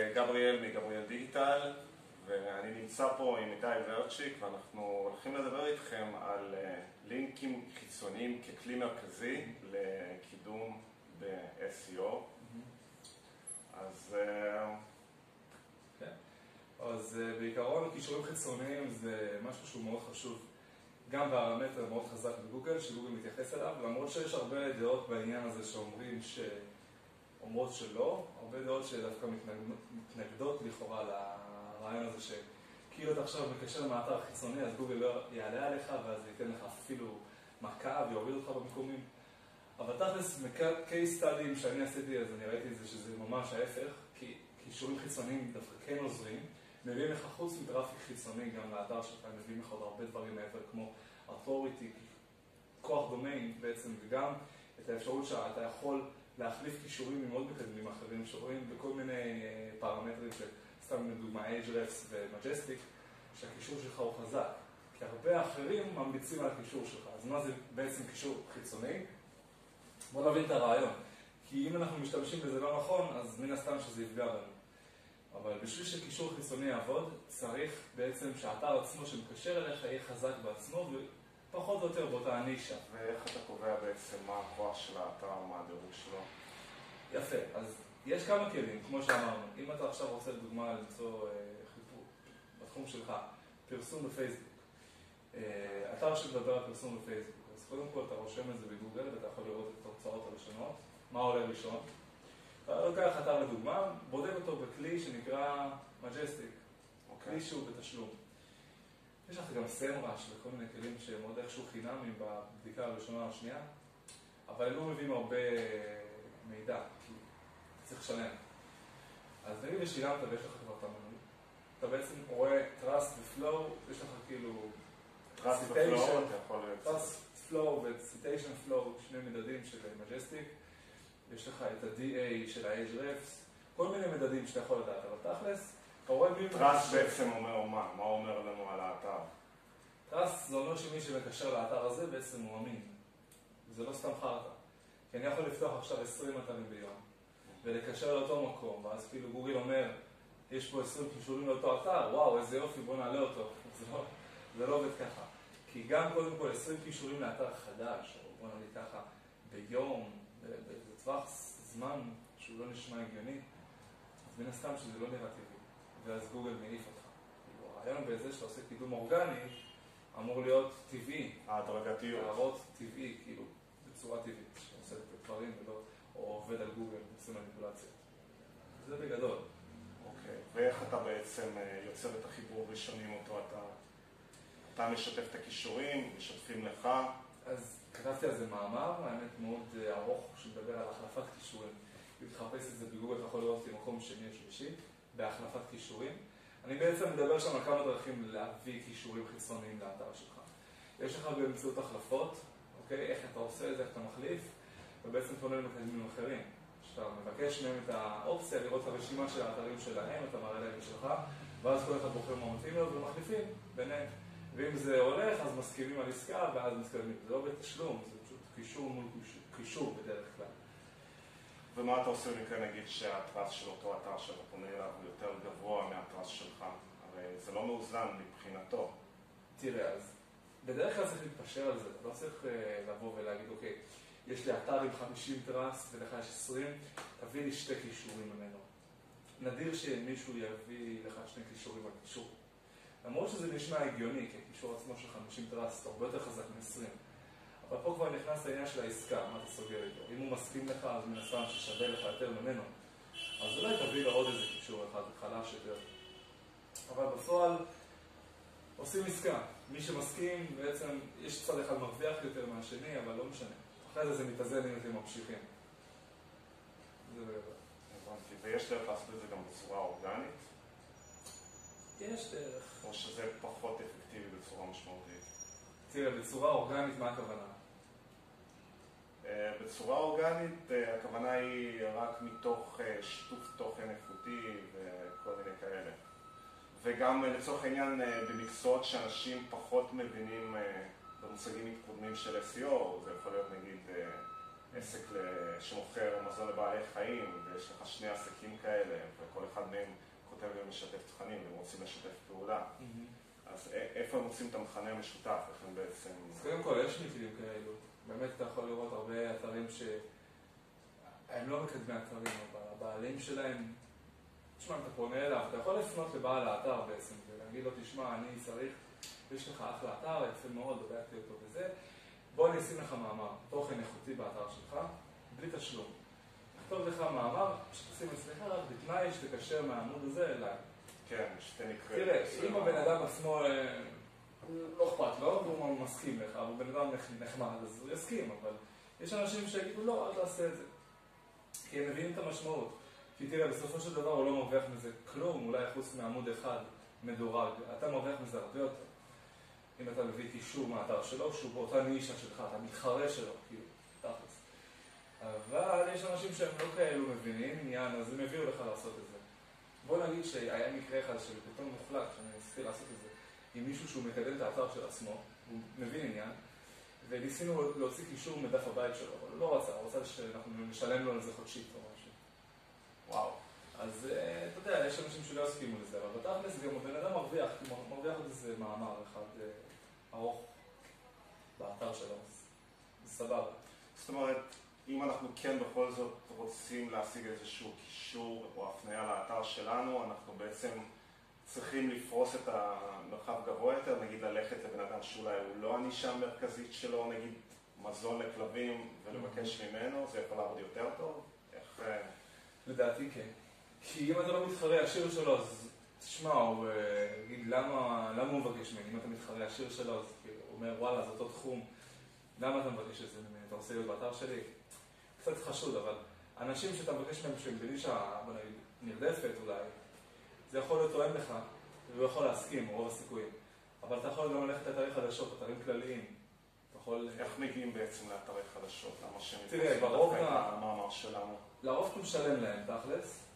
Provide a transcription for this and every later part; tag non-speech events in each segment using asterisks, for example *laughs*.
גבריאל מגבריאל דיגיטל ואני נמצא פה עם איתי ורצ'יק ואנחנו הולכים לדבר איתכם על לינקים חיצוניים ככלי מרכזי לקידום ב-SEO אז אז בעיקרון קישורים חיצוניים זה משהו שהוא מאוד חשוב. גם פרמטר מאוד חזק בגוגל שגוגל מתייחס אליו למרות שיש הרבה דעות בעניין הזה שאומרים ש... אומרות שלא, הרבה דעות שדווקא מתנגדות לכאורה לרעיון הזה שכאילו אתה עכשיו מקשר מאתר חיצוני אז גוגל לא יעלה עליך ואז ייתן לך אפילו מכה ויוריד אותך במקומים. אבל תכלס, קייס סטאדים שאני עשיתי אז אני ראיתי את זה שזה ממש ההפך כי קישורים חיצוניים דווקא כן עוזרים. מביאים לך חוץ מטראפיק חיצוני גם לאתר שלך, מביאים לך עוד הרבה דברים מעבר כמו authority, כוח דומיין בעצם וגם את האפשרות שאתה יכול להחליף קישורים עם עוד מקדמים אחרים שרואים בכל מיני פרמטרים שסתם לדוגמה Ahrefs ו-Majestic שהקישור שלך הוא חזק. כי הרבה אחרים ממליצים על הקישור שלך. אז מה זה בעצם קישור חיצוני? בוא נבין את הרעיון. כי אם אנחנו משתמשים בזה לא נכון אז מן הסתם שזה יפגע בנו. אבל בשביל שקישור חיצוני יעבוד צריך בעצם שהאתר עצמו שמקשר אליך יהיה חזק בעצמו פחות או יותר באותה הנישה. ואיך אתה קובע בעצם מה הכוח של האתר, מה הדירוג שלו? יפה, אז יש כמה כלים, כמו שאמרנו. אם אתה עכשיו רוצה לדוגמה למצוא חיפור בתחום שלך, פרסום בפייסבוק, אתר שמדבר על פרסום בפייסבוק, אז קודם כל אתה רושם את זה בגוגל ואתה יכול לראות את התוצאות הראשונות, מה עולה ראשון. אתה לוקח אתר לדוגמה, בודק אותו בכלי שנקרא Majestic, כלי שהוא בתשלום. יש לך גם SEMrush וכל מיני כלים שהם עוד איכשהו חינמים בבדיקה הראשונה או השנייה, אבל הם לא מביאים הרבה מידע, כי צריך לשלם. אז נגיד ושילמת ויש לך כבר את המנוי, אתה בעצם רואה Trust ו-Flow, יש לך כאילו... Trust ו-Flow, אתה יכול... Trust, Flow ו-Citation Flow, שני מדדים של Majestic, יש לך את ה-DA של ה-Ahrefs, כל מיני מדדים שאתה יכול לדעת, אבל תכלס, trust בעצם אומר מה? מה אומר לנו על האתר? trust זה אומר שמי שמקשר לאתר הזה בעצם הוא אמין. זה לא סתם חרטא. כי אני יכול לפתוח עכשיו 20 אתרים ביום ולקשר לאותו מקום, ואז כאילו גוגל אומר, יש פה 20 קישורים לאותו אתר, וואו, איזה יופי, בוא נעלה אותו. *laughs* זה לא עובד ככה. כי גם קודם כל 20 קישורים לאתר חדש, או בוא נגיד ככה, ביום, בטווח זמן שהוא לא נשמע הגיוני, אז מן הסתם שזה לא נראה טבעי. ואז גוגל מעיף אותך. הרעיון בזה שאתה עושה קידום אורגני אמור להיות טבעי. ההדרגתיות. להראות טבעי, כאילו, בצורה טבעית, שעושה את הדברים ולא, או עובד על גוגל ועושה מניפולציה. זה בגדול. אוקיי, ואיך אתה בעצם יוצר את החיבור הראשוני עם אותו אתר? אתה משתף את הכישורים, משתפים לך? אז כתבתי על זה מאמר, האמת מאוד ארוך, שמדבר על החלפת כישורים. אם תחפש את זה בגוגל, אתה יכול לראות אותי מקום שני או שלישי. בהחלפת כישורים. אני בעצם מדבר שם על כמה דרכים להביא כישורים חיצוניים לאתר שלך. יש לך באמצעות החלפות, אוקיי? איך אתה עושה את זה, איך אתה מחליף, ובעצם פונה למקדמים אחרים. כשאתה מבקש מהם את האופציה לראות את הרשימה של האתרים שלהם, אתה מראה להם שלך, ואז כל אחד בוחר מה מתאים לו ומחליפים ביניהם. ואם זה הולך, אז מסכימים על עסקה, ואז מסכימים. זה לא בתשלום, זה פשוט קישור מול קישור בדרך כלל. ומה אתה עושה במקרה נגיד שהטרס של אותו אתר שאתה פונה אליו הוא יותר גבוה מהטרס שלך? הרי זה לא מאוזן מבחינתו. תראה, אז בדרך כלל צריך להתפשר על זה, אתה לא צריך לבוא ולהגיד, אוקיי, יש לי אתר עם 50 טרס ולך יש 20, תביא לי שתי קישורים ממנו. נדיר שמישהו יביא לך שני קישורים על קישור. למרות שזה נשמע הגיוני, כי הקישור עצמו של 50 טרס הוא הרבה יותר חזק מ-20. אבל פה כבר נכנס לעניין של העסקה, מה אתה סוגר איתו. אם הוא מסכים לך, אז מן הסתם ששווה לך יותר ממנו. אז אולי תביא לו עוד איזה קישור אחד, חלש יותר. אבל בפועל, עושים עסקה. מי שמסכים, בעצם, יש צד אחד מרוויח יותר מהשני, אבל לא משנה. אחרי זה זה מתאזן אם אתם ממשיכים. זה. הבנתי. ויש דרך לעשות את זה גם בצורה אורגנית? יש דרך. או שזה פחות אפקטיבי בצורה משמעותית? תראה, בצורה אורגנית, מה הכוונה? בצורה אורגנית, הכוונה היא רק מתוך שיתוף תוכן איכותי וכל מיני כאלה. וגם לצורך העניין במקצועות שאנשים פחות מבינים במושגים מתקודמים של SEO, זה יכול להיות נגיד עסק שמוכר מזון לבעלי חיים, ויש לך שני עסקים כאלה, וכל אחד מהם כותב ומשתף תכנים, והם רוצים לשתף פעולה. אז איפה הם מוצאים את המכנה המשותף, איך הם בעצם... אז קודם כל, יש מקרים כאלו. באמת אתה יכול לראות הרבה אתרים שהם לא מקדמי אתרים, אבל הבעלים שלהם, תשמע, אתה פונה אליו, אתה יכול לפנות לבעל האתר בעצם, ולהגיד לו, תשמע, אני צריך, יש לך אחלה אתר, יפה מאוד, בדקתי אותו וזה, בוא אני אשים לך מאמר, תוכן איכותי באתר שלך, בלי תשלום. נכתוב לך מאמר, שתשים אצלך רק בתנאי שתקשר מהעמוד הזה אליי. כן, שתן נקרא. תראה, אם הבן אדם עצמו אה, לא אכפת לו, והוא מסכים לך, הוא בן אדם נחמד, אז הוא יסכים, אבל יש אנשים שיגידו לא, אל תעשה את זה. כי הם מבינים את המשמעות. כי תראה, בסופו של דבר הוא לא מרוויח מזה כלום, אולי חוץ מעמוד אחד מדורג. אתה מרוויח מזה הרבה יותר. אם אתה מביא קישור מהאתר שלו, שהוא באותה נישה שלך, אתה מתחרה שלו, כאילו, תכלס. אבל יש אנשים שהם לא כאלו מבינים עניין, אז הם הביאו לך לעשות את זה. בוא נגיד שהיה מקרה אחד של פתאום מוחלט, שאני ניסיתי לעשות את זה, עם מישהו שהוא מקדם את האתר של עצמו, הוא מבין עניין, וניסינו להוציא קישור מדף הבית שלו, אבל הוא לא רצה, הוא רצה שאנחנו נשלם לו על זה חודשית או משהו. וואו. אז אה, אתה יודע, יש אנשים שלא יסכימו לזה, אבל בתכלס גם הבן אדם מרוויח, מרוויח עוד איזה מאמר אחד אה, ארוך באתר שלו, אז סבבה. זאת אומרת, אם אנחנו כן בכל זאת רוצים להשיג איזשהו קישור או הפניה לאתר שלנו, אנחנו בעצם צריכים לפרוס את המרחב גבוה יותר, נגיד ללכת לבן אדם שאולי הוא לא הנישה המרכזית שלו, נגיד מזון לכלבים ולבקש ממנו, זה יכול לעבוד יותר טוב? איך... אה, לדעתי כן. כי אם אתה לא מתחרה השיר שלו, אז תשמע, הוא יגיד למה, למה הוא מבקש ממני? אם אתה מתחרה השיר שלו, אז כאילו, הוא אומר וואלה, זה אותו תחום, למה אתה מבקש את זה ממני? אתה רוצה להיות באתר שלי? קצת חשוד, אבל אנשים שאתה מבקש מהם שהם בנישה, נרדפת אולי, זה יכול להיות תואם לך, והוא יכול להסכים, רוב הסיכויים. אבל אתה יכול גם ללכת לאתרי חדשות, אתרים כלליים. אתה יכול... איך מגיעים בעצם לאתרי חדשות? למה שהם תראה, ברוב. המאמר שלנו? לרוב אתה משלם להם, תכלס.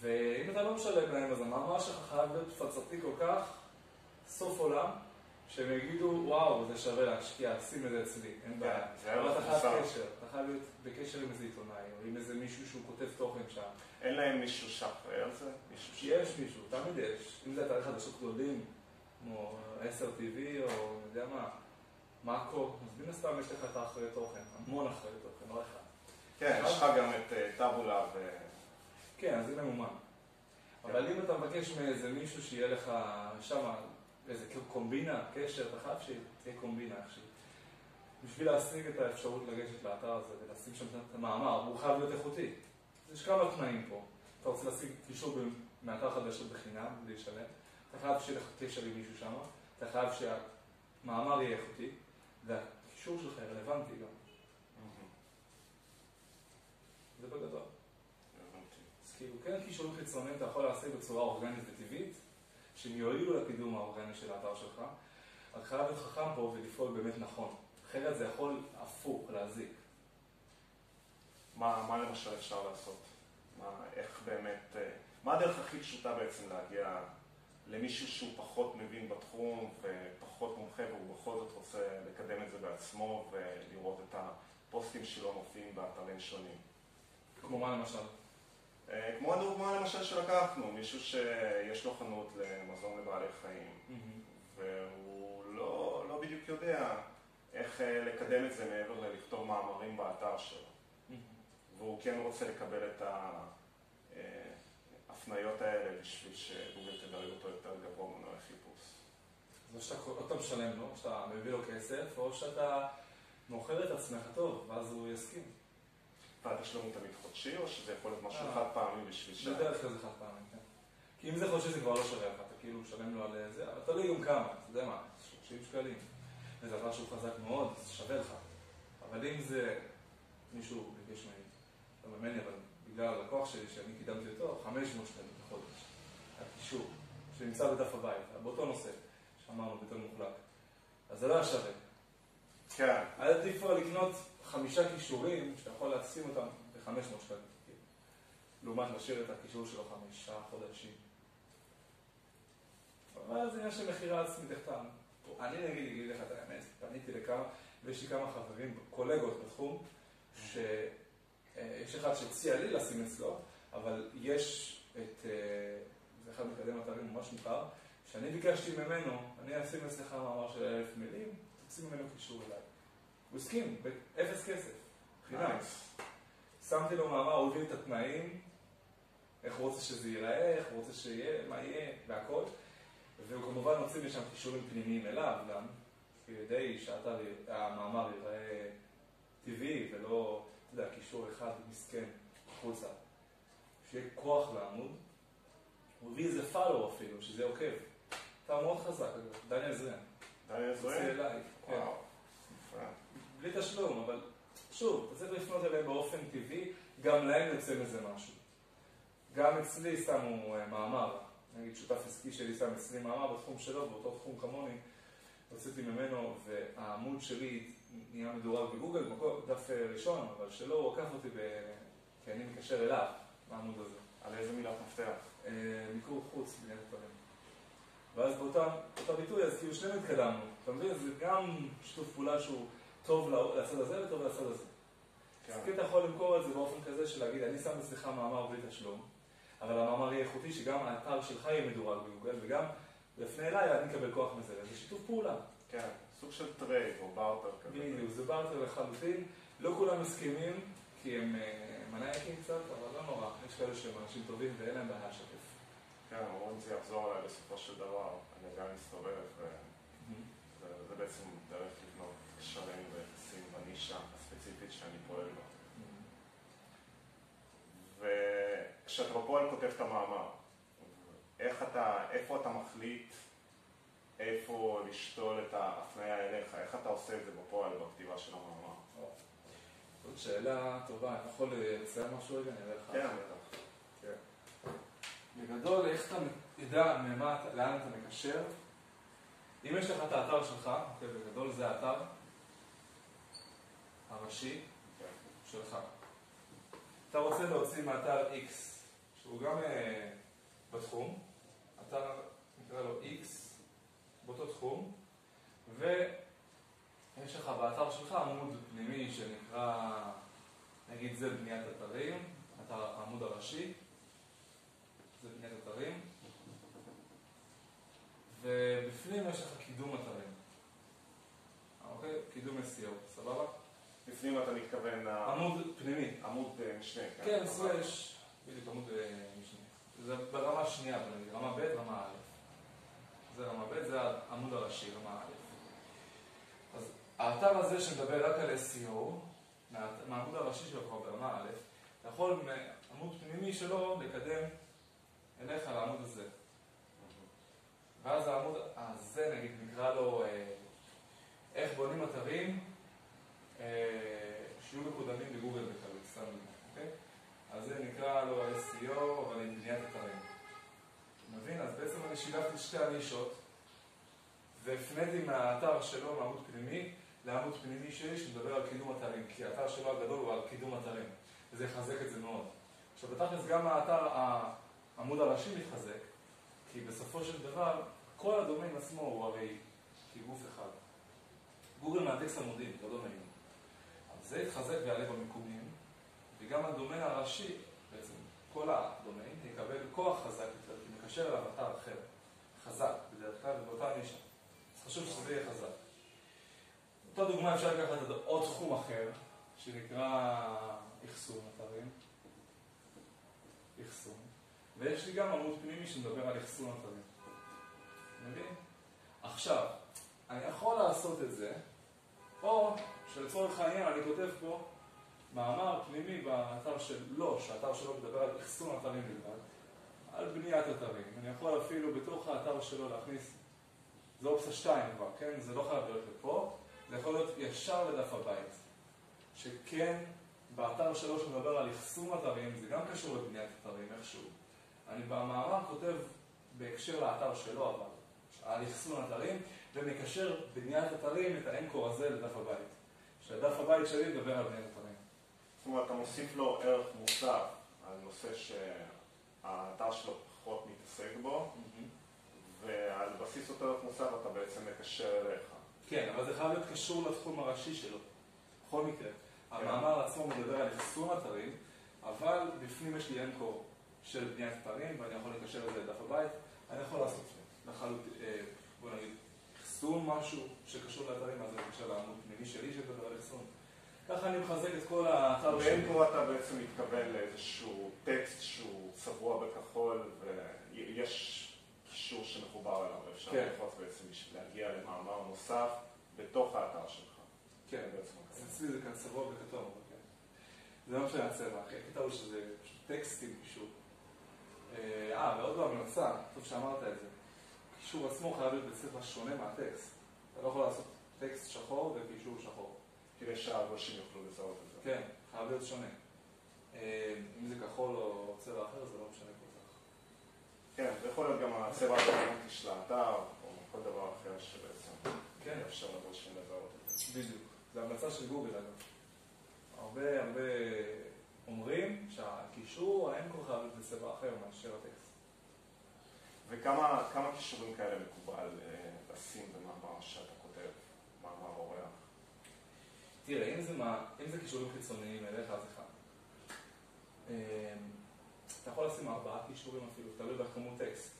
ואם אתה לא משלם להם, אז המאמר שלך חייב להיות תפצתי כל כך, סוף עולם, שהם יגידו, וואו, זה שווה להשקיע, שים את זה אצלי, אין כן, בעיה. אבל אתה חייב קשר, אתה חייב להיות בקשר עם איזה עיתונאי, או עם איזה מישהו שהוא כותב תוכן שם. אין להם מישהו שאחראי על זה? יש מישהו, תמיד יש. אם זה אתרי חדשות גדולים, כמו 10 TV, או אני יודע מה, מאקו, אז מן הסתם יש לך את האחראי תוכן, המון אחראי תוכן, לא אחד. כן, יש לך גם את אה, טאבולה ו... כן, אז זה ממומן. אבל אם אתה מבקש מאיזה מישהו שיהיה לך שם איזה קומבינה, קשר, אתה חייב שתהיה קומבינה איכשהי. בשביל להשיג את האפשרות לגשת לאתר הזה ולשים שם את המאמר, הוא חייב להיות איכותי. יש כמה תנאים פה. אתה רוצה להשיג קישור מאתר חדשות בחינם, בלי לשלם, אתה חייב שיהיה קשר עם מישהו שם, אתה חייב שהמאמר יהיה איכותי, והקישור שלך רלוונטי גם. זה בגדול. אז כאילו, כן קישורים חיצוניים אתה יכול להשיג בצורה אורגנית וטבעית, שהם יועילו לקידום האורגני של האתר שלך, רק חייב להיות חכם פה ולפעול באמת נכון. אחרת זה יכול הפוך, להזיק. מה, מה למשל אפשר לעשות? מה, איך באמת, אה, מה הדרך הכי פשוטה בעצם להגיע למישהו שהוא פחות מבין בתחום ופחות מומחה והוא בכל זאת רוצה לקדם את זה בעצמו ולראות את הפוסטים שלו מופיעים באתרים שונים? כמו מה למשל? אה, כמו הדוגמה למשל שלקחנו, מישהו שיש לו חנות למזון לבעלי חיים, mm-hmm. והוא לא, לא בדיוק יודע איך אה, לקדם את זה מעבר ללכתוב מאמרים באתר שלו. Mm-hmm. והוא כן רוצה לקבל את ההפניות אה, האלה בשביל שגוגל תדרג אותו יותר גבוה במנועי חיפוש. אז או שאתה עוד משלם לו, שאתה מביא לו כסף, או שאתה מוכר את עצמך טוב, ואז הוא יסכים. והתשלום הוא תמיד חודשי, או שזה יכול להיות משהו אה. חד פעמי בשביל שעה? בדרך כלל זה חד פעמי, כן. כי אם זה חודשי זה כבר לא שווה לך, אתה כאילו משלם לו על זה, אבל תלוי גם כמה, אתה יודע מה, 30 שקלים. וזה דבר שהוא חזק מאוד, זה שווה לך. אבל אם זה מישהו ביקש ממני, לא ממני, אבל בגלל הלקוח שלי, שאני קידמתי אותו, 500 שקלים בחודש. הקישור, שנמצא בדף הבית, באותו נושא, שאמרנו, ביטול מוחלק. אז זה לא היה שווה. כן. היה עדיף לקנות חמישה כישורים שאתה יכול לשים אותם ב-500 שקלים. לעומת להשאיר את הכישור שלו חמישה חודשים. אבל זה עניין של מכירה עצמית, איך אתה... אני נגיד, אגיד לך את האמת, פניתי לכמה, ויש לי כמה חברים, קולגות בתחום, שיש אחד שהציע לי לשים אצלו, אבל יש את, זה אחד מקדם אתרים ממש מוכר, שאני ביקשתי ממנו, אני אשים אצלך מאמר של אלף מילים, תוציא ממנו קישור אליי. הוא הסכים, באפס כסף, חינם. שמתי לו מאמר, הוא הביא את התנאים, איך הוא רוצה שזה ייראה, איך הוא רוצה שיהיה, מה יהיה, והכל. והוא כמובן הוציא משם קישורים פנימיים אליו גם, כדי שהמאמר ייראה טבעי ולא, אתה יודע, קישור אחד מסכן החוצה. שיהיה כוח לעמוד. הוא הביא איזה פאלו אפילו, שזה עוקב. אתה מאוד חזק, דניאל זרן. דניאל זרן? זה אליי, כן. בלי תשלום, אבל שוב, אתה צריך לפנות אליהם באופן טבעי, גם להם יוצא מזה משהו. גם אצלי שמו אה, מאמר, נגיד שותף עסקי שלי שם אצלי מאמר בתחום שלו, באותו תחום כמוני, הוצאתי ממנו, והעמוד שלי נהיה מדורג בגוגל, דף אה, ראשון, אבל שלא, הוא עקף אותי, ב... כי אני מקשר אליו, העמוד הזה. על איזה מילת מפתח? אה, מיקור חוץ, בניית דברים. ואז באותה ביטוי, אז כאילו שנינו התקדמנו. אתה מבין? זה גם שיתוף פעולה שהוא טוב לצד הזה וטוב לצד הזה. כן. אז כן אתה יכול למכור את זה באופן כזה של להגיד, אני שם אצלך מאמר בלי תשלום, אבל המאמר יהיה איכותי, שגם האתר שלך יהיה מדורג בגוגל, וגם לינק אליי אני אקבל כוח מזה, זה שיתוף פעולה. כן, סוג של trade או בארטר כזה. בדיוק, זה בארטר לחלוטין. לא כולם מסכימים, כי הם אה, מניאקים קצת, אבל לא נורא. יש כאלה שהם אנשים טובים ואין להם בעיה לשתף. כן, אומרים שזה יחזור אליי בסופו של דבר. אני גם מסתובב, וזה בעצם דרך לבנות קשרים ויחסים בנישה הספציפית שאני פועל בה. וכשאתה בפועל כותב את המאמר, איך אתה, איפה אתה מחליט איפה לשתול את ההפניה אליך, איך אתה עושה את זה בפועל בכתיבה של המאמר? זאת שאלה טובה, אני יכול לציין משהו רגע? אני אראה לך. כן, בטח. כן. בגדול, איך אתה יודע לאן אתה מקשר? אם יש לך את האתר שלך, אוקיי, בגדול זה האתר הראשי שלך. אתה רוצה להוציא מאתר X, שהוא גם אה, בתחום, אתר נקרא לו X, באותו תחום, ויש לך באתר שלך עמוד פנימי שנקרא, נגיד זה בניית אתרים, אתר העמוד הראשי, זה בניית אתרים, ובפנים יש לך קידום אתרים. אוקיי? קידום SEO, סבבה? בפנים אתה מתכוון... עמוד פנימי. עמוד משנה. כן, סלש, בדיוק עמוד משנה. זה ברמה שנייה, רמה ב', רמה א'. זה רמה ב', זה העמוד הראשי, רמה א'. אז האתר הזה שמדבר רק על SEO, מהעמוד הראשי שלו כבר ברמה א', אתה יכול מעמוד פנימי שלו לקדם אליך לעמוד הזה. ואז העמוד הזה, נגיד, נקרא לו אה, איך בונים אתרים אה, שיהיו מקודמים בגוגל בקלות, סתם אוקיי? אז זה נקרא לו SEO, אבל עם בניית אתרים. מבין? אז בעצם אני שילבתי שתי הנישות, והפניתי מהאתר שלו, מעמוד פנימי, לעמוד פנימי שלי שמדבר על קידום אתרים, כי האתר שלו הגדול הוא על קידום אתרים, וזה יחזק את זה מאוד. עכשיו, בתכלס גם האתר, העמוד הראשי מתחזק, כי בסופו של דבר, כל הדומיין עצמו הוא הרי כגוף אחד. גוגל מהטקסט עמודים, לא דומיין. אז זה יתחזק ויעלה במיקומים, וגם הדומיין הראשי, בעצם כל הדומיין, יקבל כוח חזק יותר, כי מקשר אליו אתר אחר, חזק בדרך כלל, ובאותה נישה. אז חשוב שזה יהיה חזק. אותה דוגמה אפשר לקחת עוד תחום אחר, שנקרא אחסון אתרים. אחסון. ויש לי גם עמוד פנימי שמדבר על אחסון אתרים. מבין? עכשיו, אני יכול לעשות את זה, או שלצורך העניין אני כותב פה מאמר פנימי באתר שלו, שהאתר שלו מדבר על אחסון אתרים בלבד, על בניית אתרים. אני יכול אפילו בתוך האתר שלו להכניס, זה אופציה 2 כבר, כן? זה לא חייב להיות לפה, זה יכול להיות ישר לדף הבית. שכן, באתר שלו שמדבר על אחסון אתרים, זה גם קשור לבניית אתרים איכשהו. אני במאמר כותב בהקשר לאתר שלו אבל, על אחסון אתרים, ומקשר בניית אתרים את האנקור הזה לדף הבית. שהדף הבית שלי מדבר על בניית אתרים. זאת אומרת, אתה מוסיף לו ערך מוסף על נושא שהאתר שלו פחות מתעסק בו, ועל בסיס אותו ערך מוסף אתה בעצם מקשר אליך. כן, אבל זה חייב להיות קשור לתחום הראשי שלו, בכל מקרה. המאמר עצמו מדבר על אחסון אתרים, אבל בפנים יש לי אנקור של בניית אתרים, ואני יכול לקשר את זה לדף הבית. אני יכול לעשות לחלוטין, בוא נגיד, אחסון משהו שקשור לאתרים, אז אני חושב לעמוד פנימי שלי שמדבר על אחסון. ככה אני מחזק את כל האתר שלי. באנקור אתה בעצם מתכוון לאיזשהו טקסט שהוא צבוע בכחול, ויש קישור שמחובר אליו, ואפשר כן. ללחוץ בעצם בשביל להגיע למאמר נוסף בתוך האתר שלך. כן, בעצם. אצלי זה כאן צבוע בכתום, אבל כן. זה לא משנה הצבע. הקטע הוא שזה פשוט טקסט עם קישור. אה, ועוד לא המלצה, טוב שאמרת את זה. הקישור עצמו חייב להיות בצבע שונה מהטקסט. אתה לא יכול לעשות טקסט שחור וקישור שחור. כדי שהגולשים יוכלו לזהות את זה. כן, חייב להיות שונה. אם זה כחול או צבע אחר, זה לא משנה כל כך. כן, זה יכול להיות גם הצבע הרלוונטי של האתר, או כל דבר אחר שבעצם כן. יאפשר לגולשים לזהות את זה. בדיוק. זו המלצה של גוגל אגב. הרבה הרבה אומרים שהקישור, האנקור חייב להיות בצבע אחר מאשר הטקסט. וכמה קישורים כאלה מקובל לשים במאמר שאתה כותב, מאמר אורח? תראה, אם זה, מה, אם זה קישורים חיצוניים אליך, אז אחד. אתה יכול לשים ארבעה קישורים אפילו, תלוי בכמות טקסט,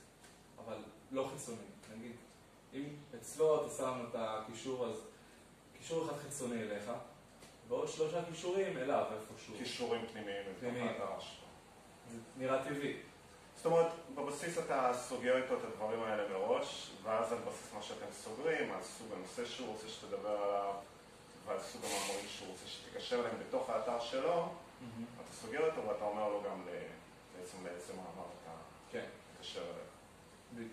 אבל לא חיצוני. נגיד, אם אצלו אתה שם את הקישור, אז קישור אחד חיצוני אליך, ועוד שלושה קישורים אליו איפשהו. קישורים פנימיים פנימיים. זה נראה טבעי. זאת אומרת, בבסיס אתה סוגר איתו את הדברים האלה מראש, ואז על בסיס מה שאתם סוגרים, על סוג הנושא שהוא רוצה שתדבר עליו, ועל סוג המאמרים שהוא רוצה שתקשר אליהם בתוך האתר שלו, אתה סוגר אותו ואתה אומר לו גם בעצם לאיזה מאמר אתה כן. תקשר אליו.